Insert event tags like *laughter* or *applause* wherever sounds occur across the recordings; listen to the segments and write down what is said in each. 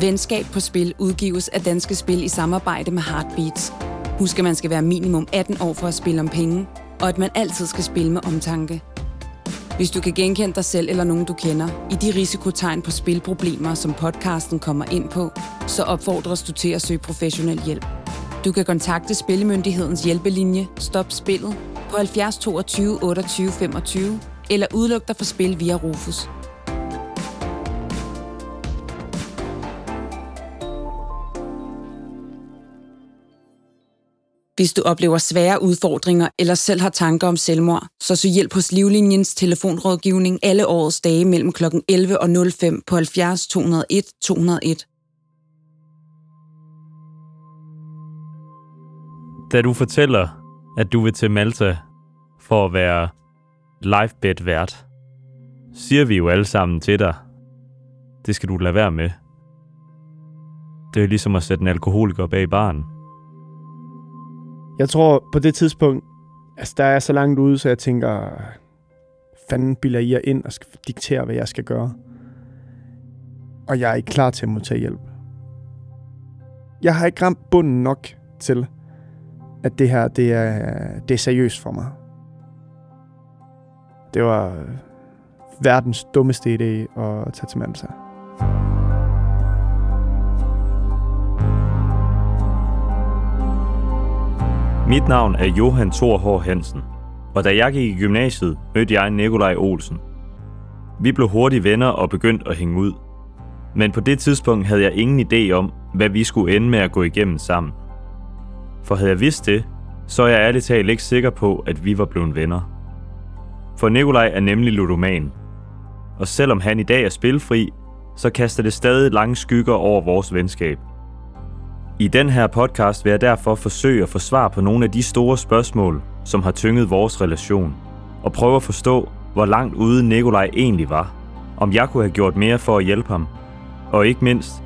Venskab på Spil udgives af Danske Spil i samarbejde med Heartbeats. Husk, at man skal være minimum 18 år for at spille om penge, og at man altid skal spille med omtanke. Hvis du kan genkende dig selv eller nogen, du kender, i de risikotegn på spilproblemer, som podcasten kommer ind på, så opfordres du til at søge professionel hjælp. Du kan kontakte Spillemyndighedens hjælpelinje Stop Spillet på 70 22 28 25 eller udluk dig for spil via Rufus. Hvis du oplever svære udfordringer eller selv har tanker om selvmord, så søg hjælp hos Livlinjens telefonrådgivning alle årets dage mellem kl. 11 og 05 på 70 201 201. Da du fortæller, at du vil til Malta for at være livebed vært, siger vi jo alle sammen til dig, det skal du lade være med. Det er ligesom at sætte en alkoholiker bag baren. Jeg tror på det tidspunkt, altså der er så langt ude, så jeg tænker, fanden bilder I jer ind og skal diktere, hvad jeg skal gøre. Og jeg er ikke klar til at modtage hjælp. Jeg har ikke ramt bunden nok til, at det her, det er, det er seriøst for mig. Det var øh, verdens dummeste idé at tage til Malta. Mit navn er Johan Thor H. Hansen, og da jeg gik i gymnasiet, mødte jeg Nikolaj Olsen. Vi blev hurtigt venner og begyndte at hænge ud. Men på det tidspunkt havde jeg ingen idé om, hvad vi skulle ende med at gå igennem sammen. For havde jeg vidst det, så er jeg ærligt talt ikke sikker på, at vi var blevet venner. For Nikolaj er nemlig ludoman. Og selvom han i dag er spilfri, så kaster det stadig lange skygger over vores venskab – i den her podcast vil jeg derfor forsøge at få svar på nogle af de store spørgsmål, som har tynget vores relation, og prøve at forstå, hvor langt ude Nikolaj egentlig var, om jeg kunne have gjort mere for at hjælpe ham, og ikke mindst,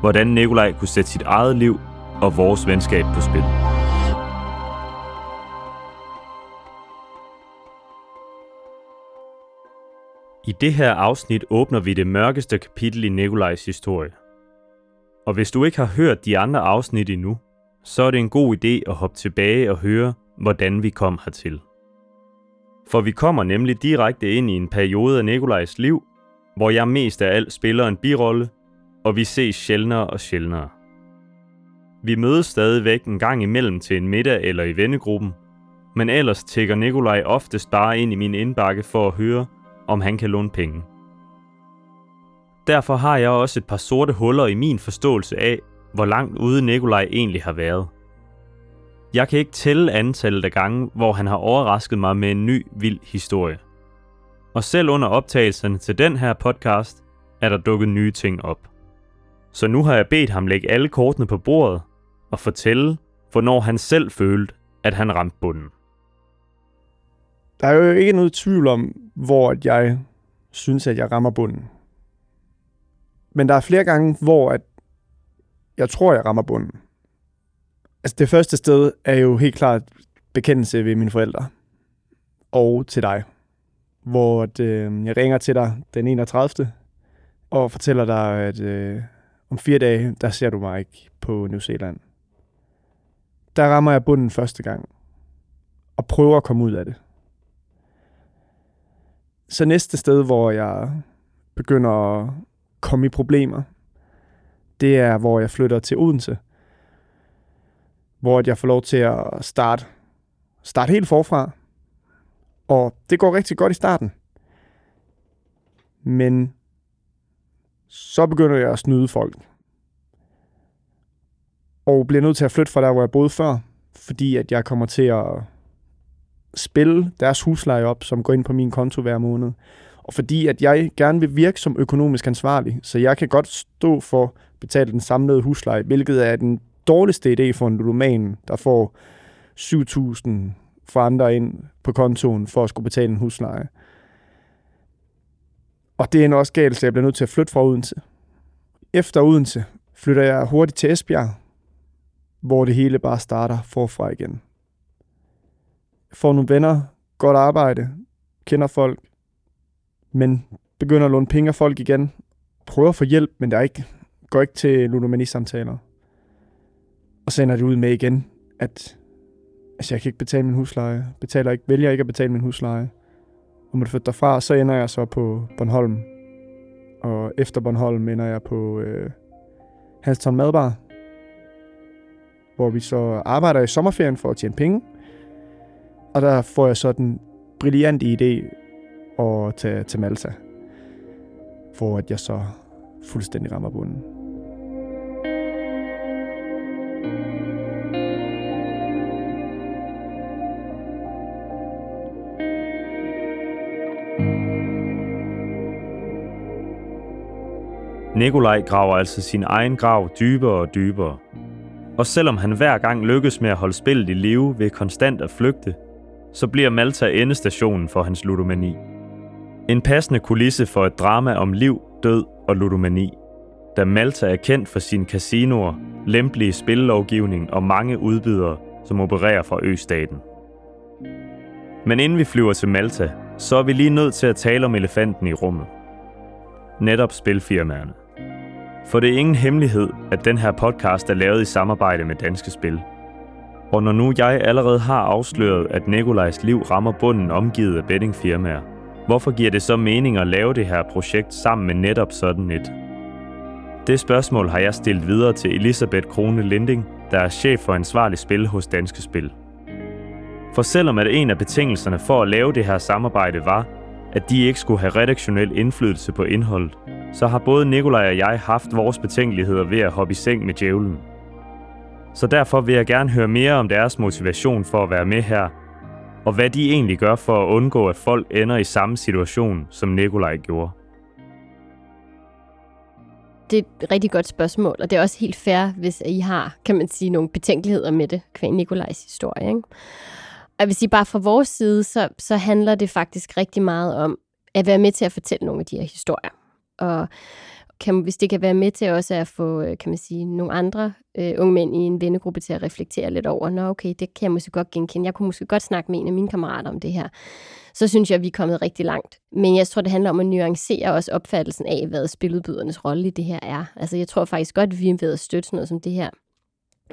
hvordan Nikolaj kunne sætte sit eget liv og vores venskab på spil. I det her afsnit åbner vi det mørkeste kapitel i Nikolajs historie – og hvis du ikke har hørt de andre afsnit endnu, så er det en god idé at hoppe tilbage og høre, hvordan vi kom hertil. For vi kommer nemlig direkte ind i en periode af Nikolajs liv, hvor jeg mest af alt spiller en birolle, og vi ses sjældnere og sjældnere. Vi mødes stadigvæk en gang imellem til en middag eller i vennegruppen, men ellers tækker Nikolaj oftest bare ind i min indbakke for at høre, om han kan låne penge. Derfor har jeg også et par sorte huller i min forståelse af, hvor langt ude Nikolaj egentlig har været. Jeg kan ikke tælle antallet af gange, hvor han har overrasket mig med en ny, vild historie. Og selv under optagelserne til den her podcast, er der dukket nye ting op. Så nu har jeg bedt ham lægge alle kortene på bordet og fortælle, hvornår han selv følte, at han ramte bunden. Der er jo ikke noget tvivl om, hvor jeg synes, at jeg rammer bunden. Men der er flere gange, hvor at jeg tror, jeg rammer bunden. Altså det første sted er jo helt klart bekendelse ved mine forældre. Og til dig. Hvor at, øh, jeg ringer til dig den 31. og fortæller dig, at øh, om fire dage, der ser du mig ikke på New Zealand. Der rammer jeg bunden første gang. Og prøver at komme ud af det. Så næste sted, hvor jeg begynder at komme i problemer, det er, hvor jeg flytter til Odense. Hvor jeg får lov til at starte, starte helt forfra. Og det går rigtig godt i starten. Men så begynder jeg at snyde folk. Og bliver nødt til at flytte fra der, hvor jeg boede før, fordi at jeg kommer til at spille deres husleje op, som går ind på min konto hver måned. Og fordi at jeg gerne vil virke som økonomisk ansvarlig, så jeg kan godt stå for at betale den samlede husleje, hvilket er den dårligste idé for en ludoman, der får 7.000 fra andre ind på kontoen for at skulle betale en husleje. Og det er en også galt, så jeg bliver nødt til at flytte fra Odense. Efter Odense flytter jeg hurtigt til Esbjerg, hvor det hele bare starter forfra igen. Jeg får nogle venner, godt arbejde, kender folk, men begynder at låne penge af folk igen, prøver at få hjælp, men der er ikke, går ikke til ludomani-samtaler. Og så ender det ud med igen, at altså, jeg kan ikke betale min husleje. Betaler ikke, vælger ikke at betale min husleje. Og måtte flytte derfra, så ender jeg så på Bornholm. Og efter Bornholm ender jeg på øh, Halston Madbar, hvor vi så arbejder i sommerferien for at tjene penge. Og der får jeg så den brillante idé og tage til Malta, hvor at jeg så fuldstændig rammer bunden. Nikolaj graver altså sin egen grav dybere og dybere. Og selvom han hver gang lykkes med at holde spillet i live ved konstant at flygte, så bliver Malta endestationen for hans ludomani. En passende kulisse for et drama om liv, død og ludomani, da Malta er kendt for sine casinoer, lempelige spillelovgivning og mange udbydere, som opererer fra østaten. Men inden vi flyver til Malta, så er vi lige nødt til at tale om elefanten i rummet. Netop spilfirmaerne. For det er ingen hemmelighed, at den her podcast er lavet i samarbejde med Danske Spil. Og når nu jeg allerede har afsløret, at Nikolajs liv rammer bunden omgivet af bettingfirmaer, hvorfor giver det så mening at lave det her projekt sammen med netop sådan et? Det spørgsmål har jeg stillet videre til Elisabeth Krone Linding, der er chef for ansvarlig spil hos Danske Spil. For selvom at en af betingelserne for at lave det her samarbejde var, at de ikke skulle have redaktionel indflydelse på indholdet, så har både Nikolaj og jeg haft vores betænkeligheder ved at hoppe i seng med djævlen. Så derfor vil jeg gerne høre mere om deres motivation for at være med her, og hvad de egentlig gør for at undgå, at folk ender i samme situation, som Nikolaj gjorde. Det er et rigtig godt spørgsmål, og det er også helt fair, hvis I har, kan man sige, nogle betænkeligheder med det, kvæg Nikolajs historie. Ikke? Og jeg vil sige, bare fra vores side, så, så handler det faktisk rigtig meget om at være med til at fortælle nogle af de her historier. Og kan, hvis det kan være med til også at få, øh, kan man sige, nogle andre øh, unge mænd i en vennegruppe til at reflektere lidt over, nå okay, det kan jeg måske godt genkende. Jeg kunne måske godt snakke med en af mine kammerater om det her. Så synes jeg, at vi er kommet rigtig langt. Men jeg tror, det handler om at nuancere også opfattelsen af, hvad spiludbydernes rolle i det her er. Altså jeg tror faktisk godt, at vi er ved at støtte sådan noget som det her.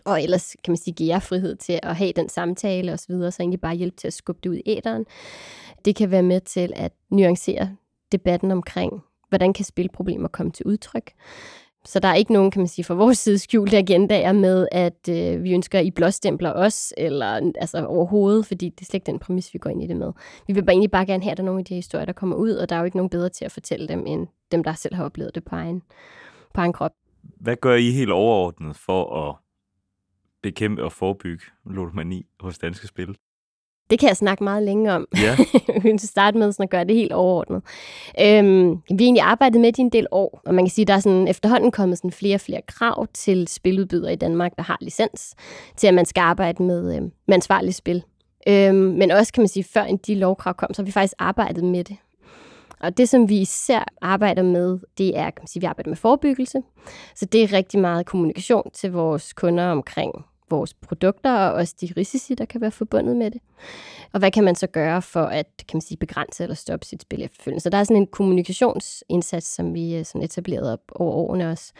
Og ellers kan man sige, give jer frihed til at have den samtale osv., så, så egentlig bare hjælpe til at skubbe det ud i æderen. Det kan være med til at nuancere debatten omkring, hvordan kan spilproblemer komme til udtryk. Så der er ikke nogen, kan man sige, fra vores side skjulte agendaer med, at øh, vi ønsker, at I blåstempler os, eller altså overhovedet, fordi det er slet ikke den præmis, vi går ind i det med. Vi vil bare egentlig bare gerne have, at der er nogle af de historier, der kommer ud, og der er jo ikke nogen bedre til at fortælle dem, end dem, der selv har oplevet det på egen, på egen krop. Hvad gør I helt overordnet for at bekæmpe og forebygge ludomani hos Danske Spil? Det kan jeg snakke meget længe om. Ja. *laughs* vi kan starte med sådan at gøre det helt overordnet. Øhm, vi har egentlig arbejdet med det i en del år, og man kan sige, at der er sådan efterhånden kommet sådan flere og flere krav til spiludbydere i Danmark, der har licens, til at man skal arbejde med, øhm, med ansvarligt spil. Øhm, men også kan man sige, før de lovkrav kom, så har vi faktisk arbejdet med det. Og det, som vi især arbejder med, det er, kan man sige, vi arbejder med forebyggelse. Så det er rigtig meget kommunikation til vores kunder omkring vores produkter og også de risici, der kan være forbundet med det. Og hvad kan man så gøre for at kan man sige, begrænse eller stoppe sit spil efterfølgende? Så der er sådan en kommunikationsindsats, som vi øh, sådan etableret op over årene også.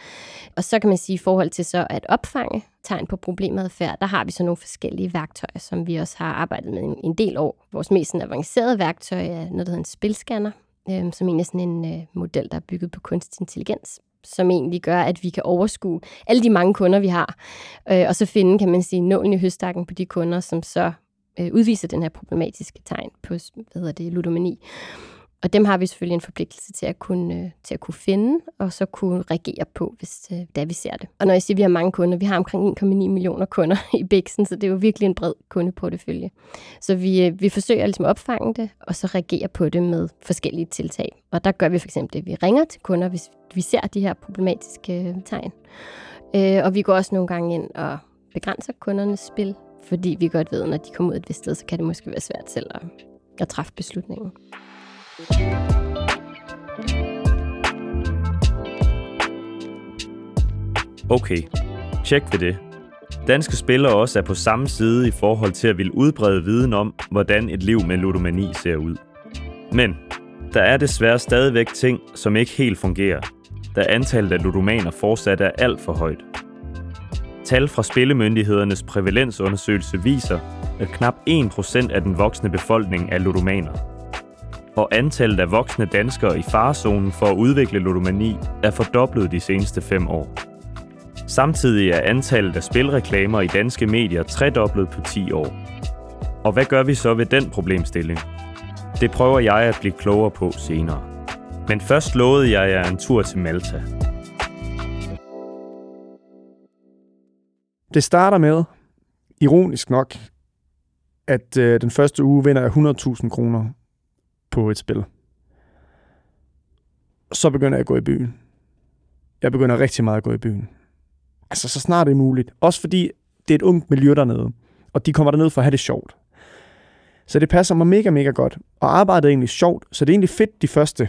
Og så kan man sige, i forhold til så at opfange tegn på problemadfærd, der har vi så nogle forskellige værktøjer, som vi også har arbejdet med en, en del år. Vores mest avancerede værktøj er noget, der hedder en spilscanner, øh, som egentlig er sådan en øh, model, der er bygget på kunstig intelligens, som egentlig gør, at vi kan overskue alle de mange kunder, vi har, øh, og så finde, kan man sige, nålen i høstakken på de kunder, som så øh, udviser den her problematiske tegn på hvad hedder det, ludomani. Og dem har vi selvfølgelig en forpligtelse til at kunne, øh, til at kunne finde, og så kunne reagere på, hvis øh, da vi ser det. Og når jeg siger, at vi har mange kunder, vi har omkring 1,9 millioner kunder *laughs* i Bixen, så det er jo virkelig en bred kundeportefølje. Så vi, øh, vi forsøger ligesom at opfange det, og så reagere på det med forskellige tiltag. Og der gør vi for eksempel det, at vi ringer til kunder, hvis vi ser de her problematiske tegn. Og vi går også nogle gange ind og begrænser kundernes spil, fordi vi godt ved, at når de kommer ud et vist sted, så kan det måske være svært selv at, at træffe beslutningen. Okay, tjek ved det. Danske spillere også er på samme side i forhold til at ville udbrede viden om, hvordan et liv med ludomani ser ud. Men der er desværre stadigvæk ting, som ikke helt fungerer. da antallet af ludomaner fortsat er alt for højt. Tal fra Spillemyndighedernes prævalensundersøgelse viser, at knap 1% af den voksne befolkning er ludomaner. Og antallet af voksne danskere i farezonen for at udvikle ludomani er fordoblet de seneste fem år. Samtidig er antallet af spilreklamer i danske medier tredoblet på 10 år. Og hvad gør vi så ved den problemstilling? Det prøver jeg at blive klogere på senere. Men først lovede jeg jer en tur til Malta. Det starter med, ironisk nok, at øh, den første uge vinder jeg 100.000 kroner på et spil. Så begynder jeg at gå i byen. Jeg begynder rigtig meget at gå i byen. Altså, så snart det er muligt. Også fordi det er et ungt miljø dernede, og de kommer derned for at have det sjovt. Så det passer mig mega, mega godt. Og arbejdet er egentlig sjovt, så det er egentlig fedt de første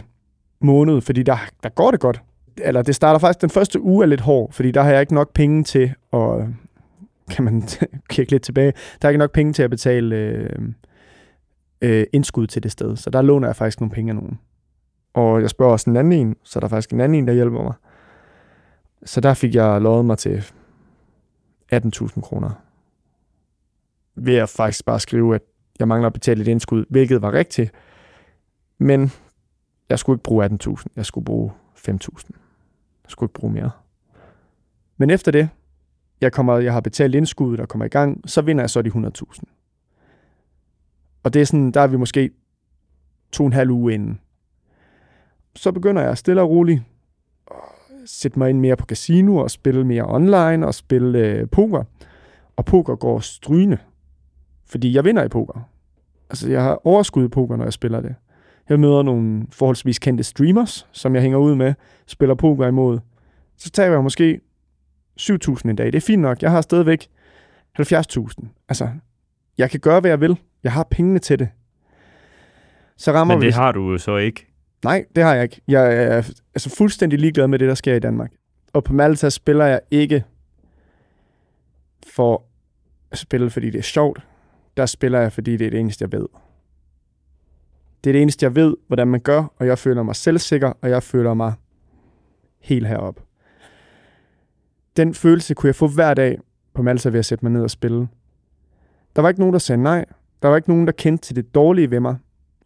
måned, fordi der, der går det godt. Eller det starter faktisk, den første uge er lidt hård, fordi der har jeg ikke nok penge til at, kan man *laughs* kigge lidt tilbage, der er ikke nok penge til at betale øh, øh, indskud til det sted. Så der låner jeg faktisk nogle penge af nogen. Og jeg spørger også en anden en, så der er faktisk en anden en, der hjælper mig. Så der fik jeg lovet mig til 18.000 kroner. Ved at faktisk bare skrive, at jeg mangler at betale et indskud, hvilket var rigtigt. Men jeg skulle ikke bruge 18.000, jeg skulle bruge 5.000. Jeg skulle ikke bruge mere. Men efter det, jeg, kommer, jeg har betalt indskuddet og kommer i gang, så vinder jeg så de 100.000. Og det er sådan, der er vi måske to og en halv uge inden. Så begynder jeg stille og roligt at sætte mig ind mere på casino og spille mere online og spille øh, poker. Og poker går strygende, fordi jeg vinder i poker. Altså, jeg har overskud i poker, når jeg spiller det. Jeg møder nogle forholdsvis kendte streamers, som jeg hænger ud med, spiller poker imod. Så tager jeg måske 7.000 en dag. Det er fint nok. Jeg har stadigvæk 70.000. Altså, jeg kan gøre, hvad jeg vil. Jeg har pengene til det. Så rammer Men det vi... har du jo så ikke. Nej, det har jeg ikke. Jeg er altså fuldstændig ligeglad med det, der sker i Danmark. Og på Malta spiller jeg ikke for at spille, fordi det er sjovt. Der spiller jeg, fordi det er det eneste, jeg ved. Det er det eneste, jeg ved, hvordan man gør, og jeg føler mig selvsikker, og jeg føler mig helt heroppe. Den følelse kunne jeg få hver dag på Malta ved at sætte mig ned og spille. Der var ikke nogen, der sagde nej. Der var ikke nogen, der kendte til det dårlige ved mig.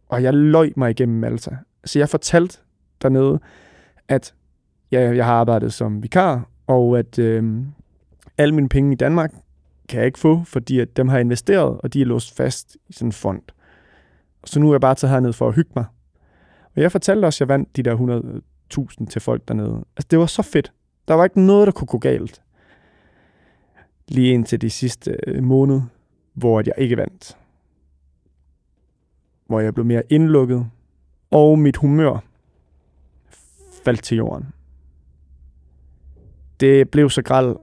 Og jeg løj mig igennem Malta. Så jeg fortalte dernede, at ja, jeg har arbejdet som vikar, og at øh, alle mine penge i Danmark kan jeg ikke få, fordi at dem har investeret, og de er låst fast i sådan en fond. Så nu er jeg bare taget herned for at hygge mig. Og jeg fortalte også, at jeg vandt de der 100.000 til folk dernede. Altså, det var så fedt. Der var ikke noget, der kunne gå galt. Lige indtil de sidste øh, måned, hvor jeg ikke vandt. Hvor jeg blev mere indlukket, og mit humør faldt til jorden. Det blev så græld,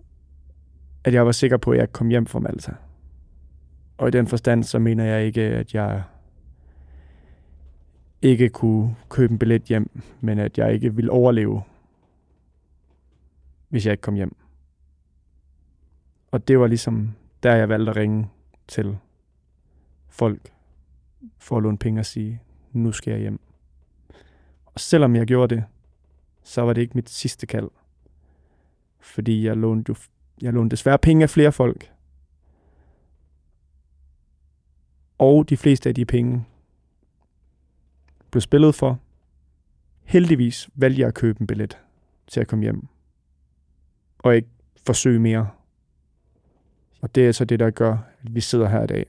at jeg var sikker på, at jeg kom hjem fra Malta. Og i den forstand, så mener jeg ikke, at jeg ikke kunne købe en billet hjem, men at jeg ikke ville overleve, hvis jeg ikke kom hjem. Og det var ligesom der, jeg valgte at ringe til folk for at låne penge og sige, nu skal jeg hjem. Og selvom jeg gjorde det, så var det ikke mit sidste kald. Fordi jeg lånte, jo, jeg lånte desværre penge af flere folk. Og de fleste af de penge blev spillet for. Heldigvis valgte jeg at købe en billet til at komme hjem. Og ikke forsøge mere. Og det er så det, der gør, at vi sidder her i dag.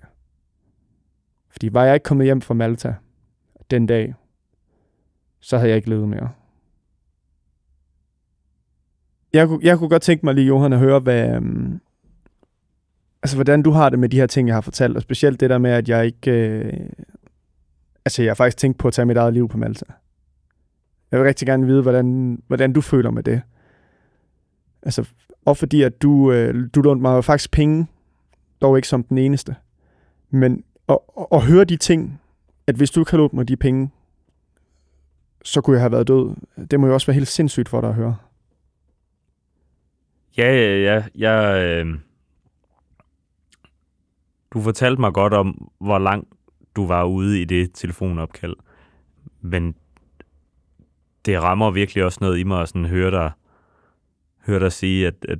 Fordi var jeg ikke kommet hjem fra Malta den dag, så havde jeg ikke levet mere. Jeg, kunne, jeg kunne godt tænke mig lige, Johan, at høre, hvad, um, altså, hvordan du har det med de her ting, jeg har fortalt, og specielt det der med, at jeg ikke øh, Altså, jeg har faktisk tænkt på at tage mit eget liv på Malta. Jeg vil rigtig gerne vide, hvordan, hvordan du føler med det. Altså, og fordi at du, øh, du lånte mig faktisk penge, dog ikke som den eneste. Men at, at høre de ting, at hvis du ikke havde lånt mig de penge, så kunne jeg have været død. Det må jo også være helt sindssygt for dig at høre. Ja, ja, ja. Jeg, øh... Du fortalte mig godt om, hvor langt du var ude i det telefonopkald. Men det rammer virkelig også noget i mig at sådan høre dig, høre dig sige, at, at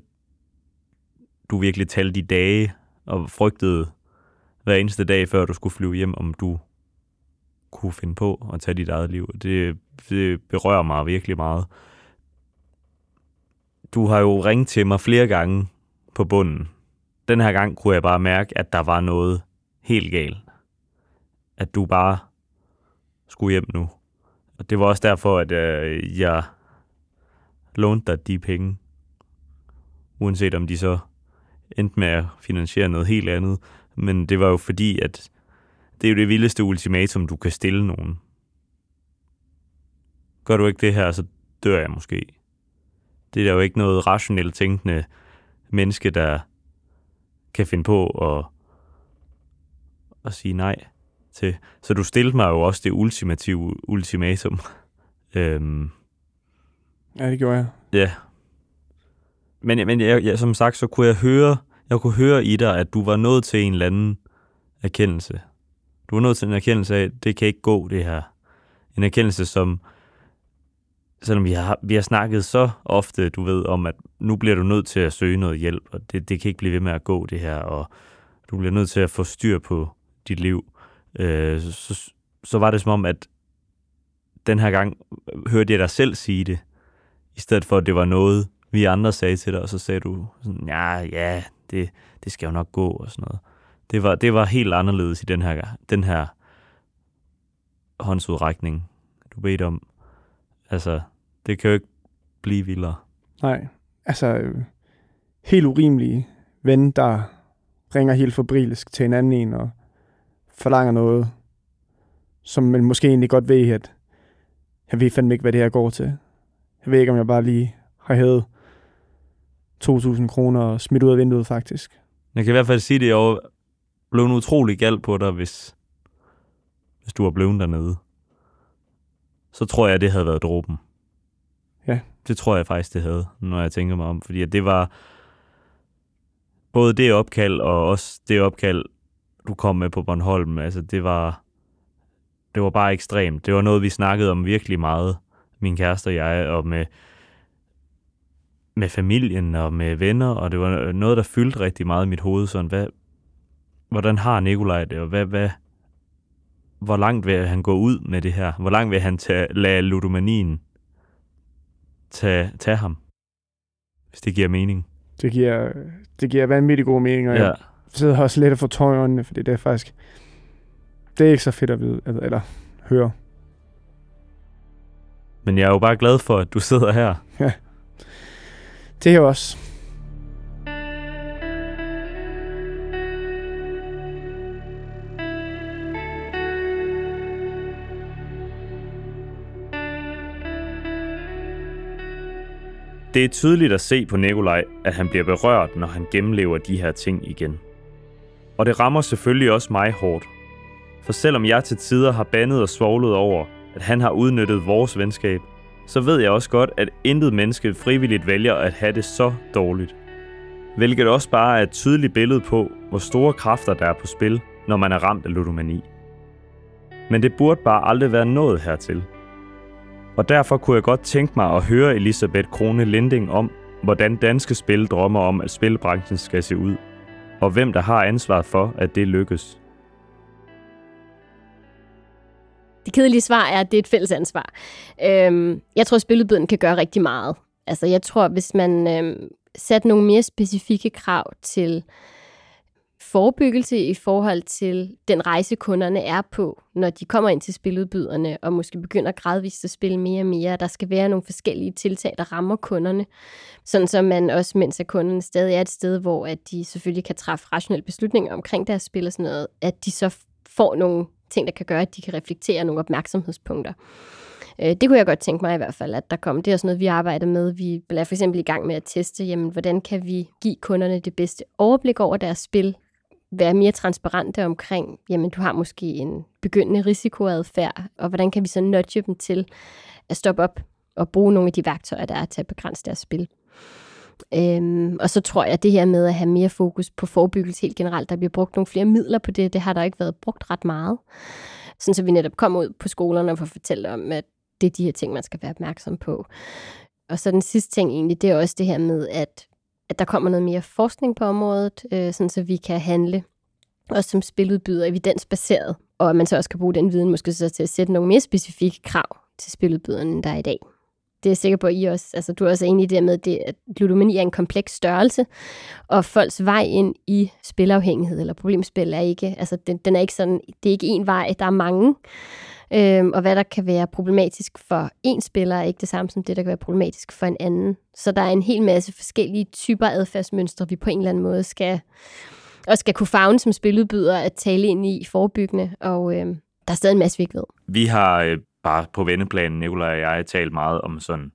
du virkelig talte de dage og frygtede hver eneste dag, før du skulle flyve hjem, om du kunne finde på at tage dit eget liv. Det, det berører mig virkelig meget. Du har jo ringet til mig flere gange på bunden. Den her gang kunne jeg bare mærke, at der var noget helt galt. At du bare skulle hjem nu. Og det var også derfor, at øh, jeg lånte dig de penge. Uanset om de så endte med at finansiere noget helt andet. Men det var jo fordi, at det er jo det vildeste ultimatum, du kan stille nogen. Gør du ikke det her, så dør jeg måske. Det er der jo ikke noget rationelt tænkende menneske, der kan finde på at, at sige nej til. Så du stillede mig jo også det ultimative ultimatum. *laughs* øhm, Ja, det gjorde jeg. Ja. Men, men jeg, jeg, som sagt, så kunne jeg høre, jeg kunne høre i dig, at du var nået til en eller anden erkendelse. Du var nået til en erkendelse af, at det kan ikke gå, det her. En erkendelse, som, selvom vi har, vi har snakket så ofte, du ved, om, at nu bliver du nødt til at søge noget hjælp, og det, det kan ikke blive ved med at gå, det her, og du bliver nødt til at få styr på dit liv. Øh, så, så var det som om, at den her gang hørte jeg dig selv sige det, i stedet for, at det var noget, vi andre sagde til dig, og så sagde du sådan, ja, ja, det, det skal jo nok gå, og sådan noget. Det var, det var helt anderledes i den her, den her håndsudrækning, du bedte om. Altså, det kan jo ikke blive vildere. Nej, altså helt urimelige ven, der ringer helt fabrilsk til en anden en og forlanger noget, som man måske egentlig godt ved, at jeg ved fandme ikke, hvad det her går til. Jeg ved ikke, om jeg bare lige har hævet 2.000 kroner smidt ud af vinduet, faktisk. Jeg kan i hvert fald sige, det er blevet utrolig galt på dig, hvis, hvis du var blevet dernede. Så tror jeg, det havde været dråben. Ja. Det tror jeg faktisk, det havde, når jeg tænker mig om. Fordi det var både det opkald og også det opkald, du kom med på Bornholm. Altså, det var, det var bare ekstremt. Det var noget, vi snakkede om virkelig meget, min kæreste og jeg, og med, med familien og med venner, og det var noget, der fyldte rigtig meget i mit hoved. Sådan, hvad, hvordan har Nikolaj det, og hvad, hvad, hvor langt vil han gå ud med det her? Hvor langt vil han tage, lade ludomanien tage, tage ham? Hvis det giver mening. Det giver, det giver vanvittig god mening, og ja. jeg sidder også lidt og får tøj i øjnene, fordi det er faktisk, det er ikke så fedt at vide, eller, eller høre. Men jeg er jo bare glad for, at du sidder her. Det er også. Det er tydeligt at se på Nikolaj, at han bliver berørt, når han gennemlever de her ting igen. Og det rammer selvfølgelig også mig hårdt. For selvom jeg til tider har bandet og svoglet over, at han har udnyttet vores venskab, så ved jeg også godt, at intet menneske frivilligt vælger at have det så dårligt. Hvilket også bare er et tydeligt billede på, hvor store kræfter der er på spil, når man er ramt af ludomani. Men det burde bare aldrig være nået hertil – og derfor kunne jeg godt tænke mig at høre Elisabeth Krone Linding om, hvordan danske spil drømmer om, at spilbranchen skal se ud, og hvem der har ansvaret for, at det lykkes. Det kedelige svar er, at det er et fælles ansvar. Øhm, jeg tror, at spiludbyden kan gøre rigtig meget. Altså, jeg tror, hvis man øhm, satte nogle mere specifikke krav til forebyggelse i forhold til den rejse, kunderne er på, når de kommer ind til spiludbyderne og måske begynder gradvist at spille mere og mere. Der skal være nogle forskellige tiltag, der rammer kunderne, sådan så man også, mens at kunderne stadig er et sted, hvor at de selvfølgelig kan træffe rationelle beslutninger omkring deres spil og sådan noget, at de så får nogle ting, der kan gøre, at de kan reflektere nogle opmærksomhedspunkter. Øh, det kunne jeg godt tænke mig i hvert fald, at der kom. Det er også noget, vi arbejder med. Vi er for eksempel i gang med at teste, jamen, hvordan kan vi give kunderne det bedste overblik over deres spil, være mere transparente omkring, jamen du har måske en begyndende risikoadfærd, og hvordan kan vi så nudge dem til at stoppe op og bruge nogle af de værktøjer, der er til at begrænse deres spil. Øhm, og så tror jeg, at det her med at have mere fokus på forebyggelse helt generelt, der bliver brugt nogle flere midler på det, det har der ikke været brugt ret meget. Sådan så vi netop kommer ud på skolerne og får fortalt om, at det er de her ting, man skal være opmærksom på. Og så den sidste ting egentlig, det er også det her med, at, at der kommer noget mere forskning på området, øh, sådan så vi kan handle også som spiludbyder evidensbaseret, og at man så også kan bruge den viden måske så til at sætte nogle mere specifikke krav til spiludbyderne, end der er i dag. Det er jeg sikker på, at I også, altså du er også enig i det med, det, at ludomani er en kompleks størrelse, og folks vej ind i spilafhængighed eller problemspil er ikke, altså den, den er ikke sådan, det er ikke en vej, der er mange. Øhm, og hvad der kan være problematisk for en spiller, er ikke det samme som det, der kan være problematisk for en anden. Så der er en hel masse forskellige typer adfærdsmønstre, vi på en eller anden måde skal, og skal kunne fagne som spiludbyder at tale ind i forebyggende, og øhm, der er stadig en masse, vi ikke ved. Vi har øh, bare på venneplanen, Nicolaj og jeg, har talt meget om sådan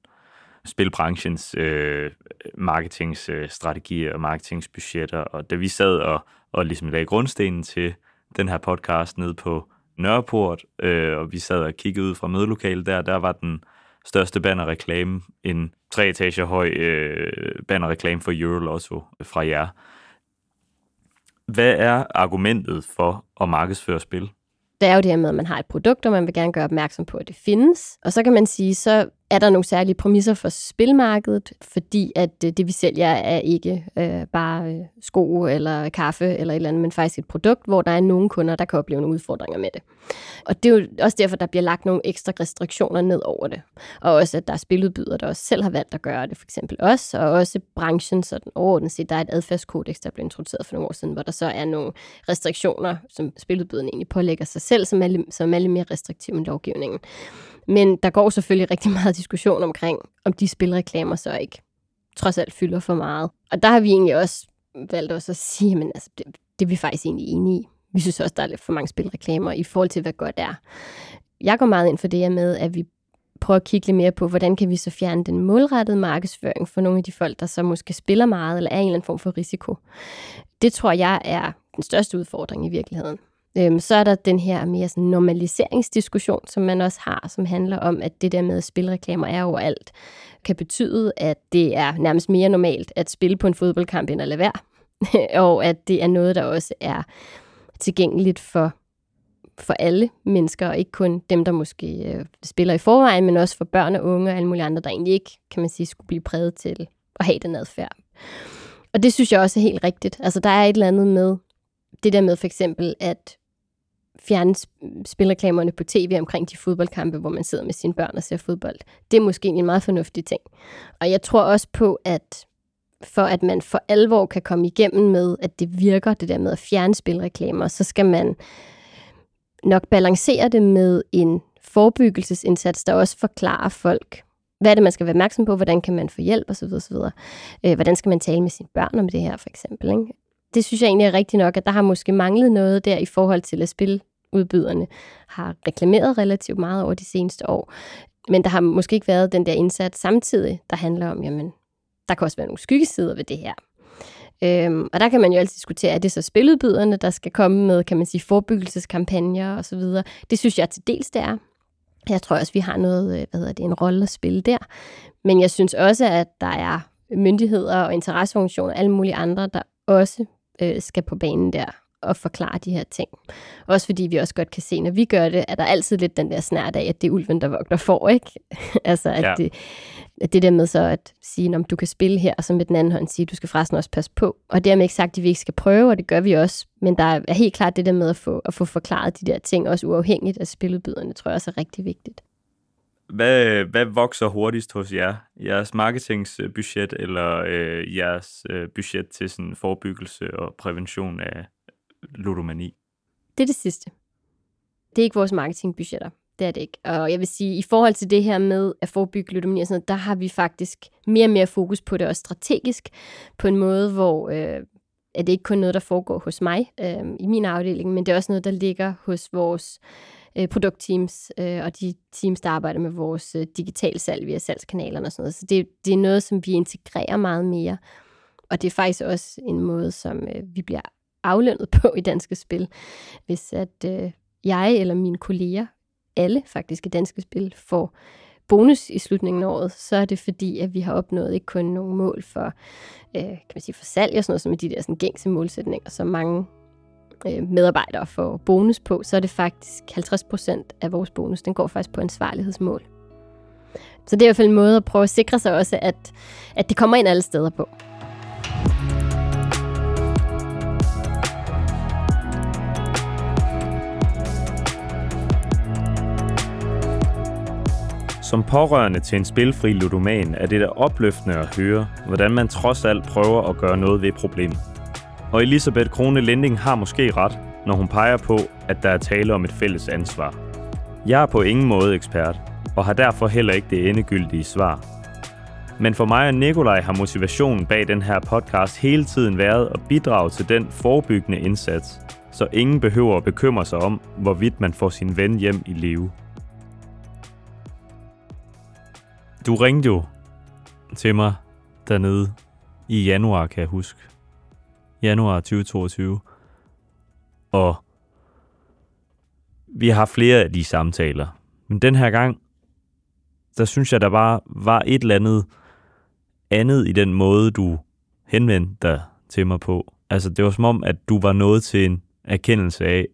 spilbranchens øh, marketingsstrategier og marketingsbudgetter, og da vi sad og, og ligesom lagde grundstenen til den her podcast ned på Nørreport, øh, og vi sad og kiggede ud fra mødelokalet der, der var den største bannerreklame, en tre etager høj øh, bannerreklame for Eurolotto fra jer. Hvad er argumentet for at markedsføre spil? Der er jo det her med, at man har et produkt, og man vil gerne gøre opmærksom på, at det findes. Og så kan man sige, så er der nogle særlige præmisser for spilmarkedet, fordi at øh, det, vi sælger, er ikke øh, bare øh, sko eller kaffe eller et eller andet, men faktisk et produkt, hvor der er nogle kunder, der kan opleve nogle udfordringer med det. Og det er jo også derfor, der bliver lagt nogle ekstra restriktioner ned over det. Og også, at der er spiludbydere, der også selv har valgt at gøre det, for eksempel os, og også branchen, sådan overordnet set, der er et adfærdskodex, der blev introduceret for nogle år siden, hvor der så er nogle restriktioner, som spiludbyderne egentlig pålægger sig selv, som er, som er lidt mere restriktive end lovgivningen. Men der går selvfølgelig rigtig meget diskussion omkring, om de spilreklamer så ikke trods alt fylder for meget. Og der har vi egentlig også valgt også at sige, men altså, det, det er vi faktisk egentlig enige i. Vi synes også, der er lidt for mange spilreklamer i forhold til, hvad godt er. Jeg går meget ind for det her med, at vi prøver at kigge lidt mere på, hvordan kan vi så fjerne den målrettede markedsføring for nogle af de folk, der så måske spiller meget, eller er i en eller anden form for risiko. Det tror jeg er den største udfordring i virkeligheden. Øhm, så er der den her mere sådan normaliseringsdiskussion, som man også har, som handler om, at det der med at spilreklamer er overalt, kan betyde, at det er nærmest mere normalt at spille på en fodboldkamp end at lade være. *laughs* og at det er noget, der også er tilgængeligt for, for alle mennesker, og ikke kun dem, der måske øh, spiller i forvejen, men også for børn og unge og alle mulige andre, der egentlig ikke, kan man sige, skulle blive præget til at have den adfærd. Og det synes jeg også er helt rigtigt. Altså, der er et eller andet med det der med for eksempel, at fjerne spilreklamerne på tv omkring de fodboldkampe, hvor man sidder med sine børn og ser fodbold. Det er måske en meget fornuftig ting. Og jeg tror også på, at for at man for alvor kan komme igennem med, at det virker, det der med at fjerne spilreklamer, så skal man nok balancere det med en forebyggelsesindsats, der også forklarer folk, hvad er det, man skal være opmærksom på, hvordan kan man få hjælp osv. osv. Øh, hvordan skal man tale med sine børn om det her, for eksempel. Ikke? Det synes jeg egentlig er rigtigt nok, at der har måske manglet noget der i forhold til at spiludbyderne har reklameret relativt meget over de seneste år. Men der har måske ikke været den der indsats samtidig, der handler om, jamen, der kan også være nogle skyggesider ved det her. Øhm, og der kan man jo altid diskutere, er det så spiludbyderne, der skal komme med, kan man sige, forebyggelseskampagner osv. Det synes jeg til dels det er. Jeg tror også, vi har noget, øh, hvad hedder det, en rolle at spille der. Men jeg synes også, at der er myndigheder og interesseorganisationer og alle mulige andre, der også øh, skal på banen der og forklare de her ting. Også fordi vi også godt kan se, når vi gør det, at der altid lidt den der snært af, at det er ulven, der vogter får, ikke? *laughs* altså, at, ja. det, at det der med så at sige, om du kan spille her, og så med den anden hånd sige, du skal forresten også passe på. Og dermed ikke sagt, at vi ikke skal prøve, og det gør vi også. Men der er helt klart det der med at få, at få forklaret de der ting, også uafhængigt af spiludbyderne, tror jeg også er rigtig vigtigt. Hvad, hvad vokser hurtigst hos jer? Jeres marketingsbudget eller øh, jeres øh, budget til sådan forebyggelse og prævention af ludomani? Det er det sidste. Det er ikke vores marketingbudgetter. Det er det ikke. Og jeg vil sige, i forhold til det her med at forebygge ludomani og sådan noget, der har vi faktisk mere og mere fokus på det, også strategisk, på en måde, hvor øh, er det ikke kun noget, der foregår hos mig øh, i min afdeling, men det er også noget, der ligger hos vores øh, produktteams øh, og de teams, der arbejder med vores øh, digital salg via salgskanalerne og sådan noget. Så det, det er noget, som vi integrerer meget mere. Og det er faktisk også en måde, som øh, vi bliver aflønnet på i Danske Spil. Hvis at øh, jeg eller mine kolleger, alle faktisk i Danske Spil, får bonus i slutningen af året, så er det fordi, at vi har opnået ikke kun nogle mål for, øh, kan man sige, for salg og sådan noget, som er de der sådan, gængse målsætninger, som mange øh, medarbejdere får bonus på, så er det faktisk 50% af vores bonus, den går faktisk på ansvarlighedsmål. Så det er i hvert fald en måde at prøve at sikre sig også, at, at det kommer ind alle steder på. Som pårørende til en spilfri ludoman er det da opløftende at høre, hvordan man trods alt prøver at gøre noget ved problemet. Og Elisabeth Krone Lending har måske ret, når hun peger på, at der er tale om et fælles ansvar. Jeg er på ingen måde ekspert, og har derfor heller ikke det endegyldige svar. Men for mig og Nikolaj har motivationen bag den her podcast hele tiden været at bidrage til den forebyggende indsats, så ingen behøver at bekymre sig om, hvorvidt man får sin ven hjem i live. Du ringte jo til mig dernede i januar, kan jeg huske. Januar 2022. Og vi har flere af de samtaler. Men den her gang, der synes jeg, der bare var et eller andet andet i den måde, du henvendte dig til mig på. Altså, det var som om, at du var nået til en erkendelse af,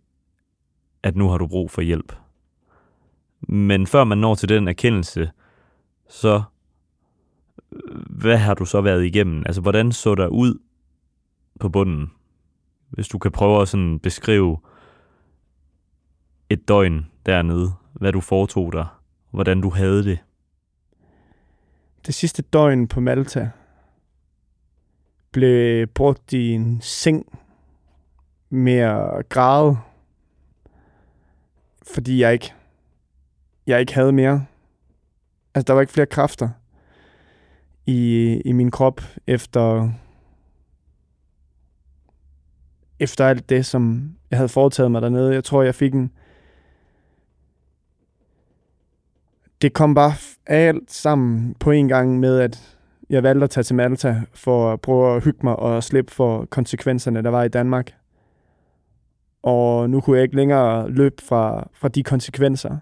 at nu har du brug for hjælp. Men før man når til den erkendelse, så hvad har du så været igennem? Altså, hvordan så der ud på bunden? Hvis du kan prøve at sådan beskrive et døgn dernede, hvad du foretog dig, hvordan du havde det. Det sidste døgn på Malta blev brugt i en seng med at græde, fordi jeg ikke, jeg ikke havde mere. Altså, der var ikke flere kræfter i, i min krop efter, efter alt det, som jeg havde foretaget mig dernede. Jeg tror, jeg fik en... Det kom bare alt sammen på en gang med, at jeg valgte at tage til Malta for at prøve at hygge mig og slippe for konsekvenserne, der var i Danmark. Og nu kunne jeg ikke længere løbe fra, fra de konsekvenser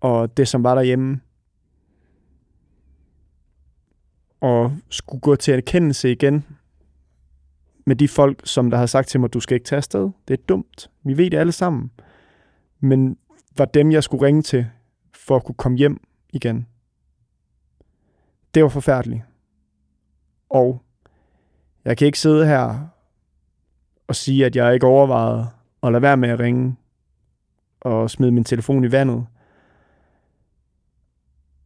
og det, som var derhjemme og skulle gå til erkendelse igen med de folk, som der har sagt til mig, du skal ikke tage afsted. Det er dumt. Vi ved det alle sammen. Men var dem, jeg skulle ringe til, for at kunne komme hjem igen. Det var forfærdeligt. Og jeg kan ikke sidde her og sige, at jeg ikke overvejede at lade være med at ringe og smide min telefon i vandet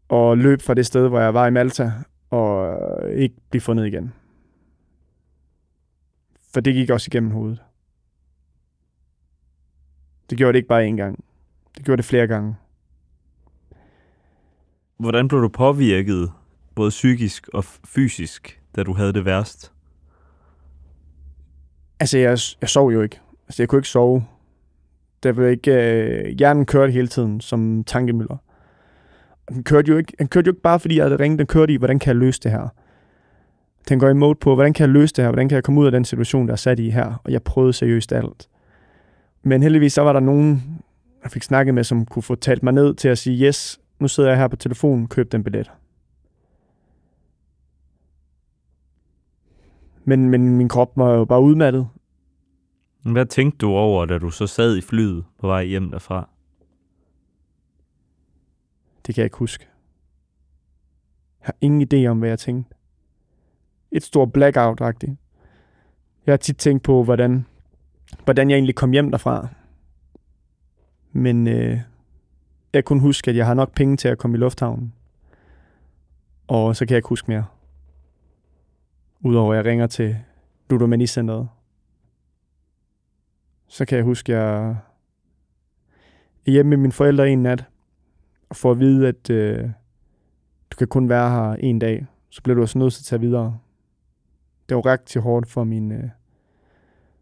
og løb fra det sted, hvor jeg var i Malta og ikke blive fundet igen. For det gik også igennem hovedet. Det gjorde det ikke bare én gang. Det gjorde det flere gange. Hvordan blev du påvirket, både psykisk og fysisk, da du havde det værst? Altså, jeg, jeg sov jo ikke. Altså, jeg kunne ikke sove. Der blev ikke, øh, hjernen kørte hele tiden som tankemøller. Den kørte jo ikke, den kørte jo ikke bare, fordi jeg havde ringet. Den kørte i, hvordan kan jeg løse det her? Den går i mode på, hvordan kan jeg løse det her? Hvordan kan jeg komme ud af den situation, der er sat i her? Og jeg prøvede seriøst alt. Men heldigvis så var der nogen, jeg fik snakket med, som kunne få talt mig ned til at sige, yes, nu sidder jeg her på telefonen, køb den billet. Men, men min krop var jo bare udmattet. Hvad tænkte du over, da du så sad i flyet på vej hjem derfra? Det kan jeg ikke huske. Jeg har ingen idé om, hvad jeg tænkte. Et stort blackout-agtigt. Jeg har tit tænkt på, hvordan, hvordan jeg egentlig kom hjem derfra. Men øh, jeg kunne huske, at jeg har nok penge til at komme i lufthavnen. Og så kan jeg ikke huske mere. Udover at jeg ringer til Ludomanicenteret. Så kan jeg huske, at jeg er hjemme med mine forældre en nat og får at vide, at øh, du kan kun være her en dag, så bliver du også nødt til at tage videre. Det var rigtig hårdt for min, øh,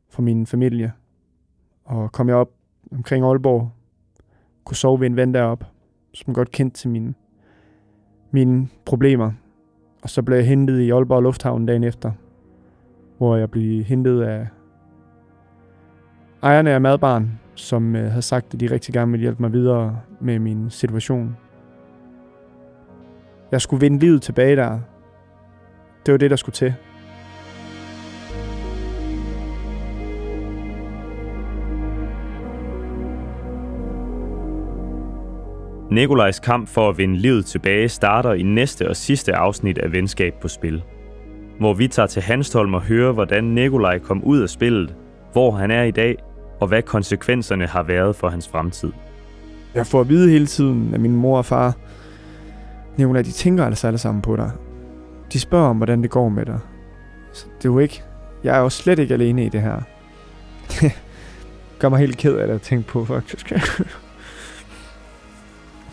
for min familie. Og kom jeg op omkring Aalborg, kunne sove ved en ven derop, som godt kendte til mine, mine problemer. Og så blev jeg hentet i Aalborg Lufthavn dagen efter, hvor jeg blev hentet af ejerne af madbarn, som øh, havde sagt, at de rigtig gerne ville hjælpe mig videre med min situation. Jeg skulle vinde livet tilbage der. Det var det, der skulle til. Nikolajs kamp for at vinde livet tilbage starter i næste og sidste afsnit af Venskab på Spil. Hvor vi tager til Hanstholm og hører, hvordan Nikolaj kom ud af spillet, hvor han er i dag, og hvad konsekvenserne har været for hans fremtid. Jeg får at vide hele tiden af min mor og far, Nicolai, de tænker altså alle sammen på dig. De spørger om, hvordan det går med dig. Så det er jo ikke... Jeg er jo slet ikke alene i det her. Det *laughs* gør mig helt ked af det at tænke på, faktisk. *laughs*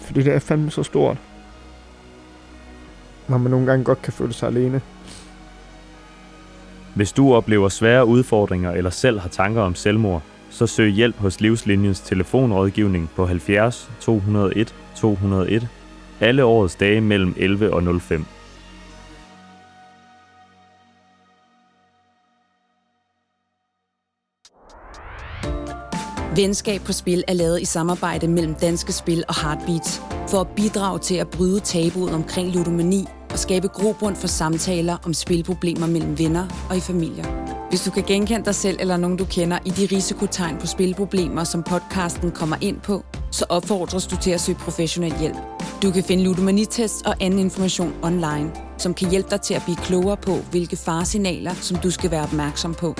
Fordi det er fandme så stort. Når man nogle gange godt kan føle sig alene. Hvis du oplever svære udfordringer eller selv har tanker om selvmord, så søg hjælp hos Livslinjens telefonrådgivning på 70 201 201 alle årets dage mellem 11 og 05. Venskab på Spil er lavet i samarbejde mellem Danske Spil og Heartbeats for at bidrage til at bryde tabuet omkring ludomani og skabe grobund for samtaler om spilproblemer mellem venner og i familier. Hvis du kan genkende dig selv eller nogen, du kender i de risikotegn på spilproblemer, som podcasten kommer ind på, så opfordres du til at søge professionel hjælp. Du kan finde ludomanitest og anden information online, som kan hjælpe dig til at blive klogere på, hvilke faresignaler, som du skal være opmærksom på.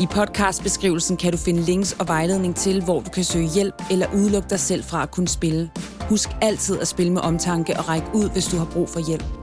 I podcastbeskrivelsen kan du finde links og vejledning til, hvor du kan søge hjælp eller udelukke dig selv fra at kunne spille. Husk altid at spille med omtanke og række ud, hvis du har brug for hjælp.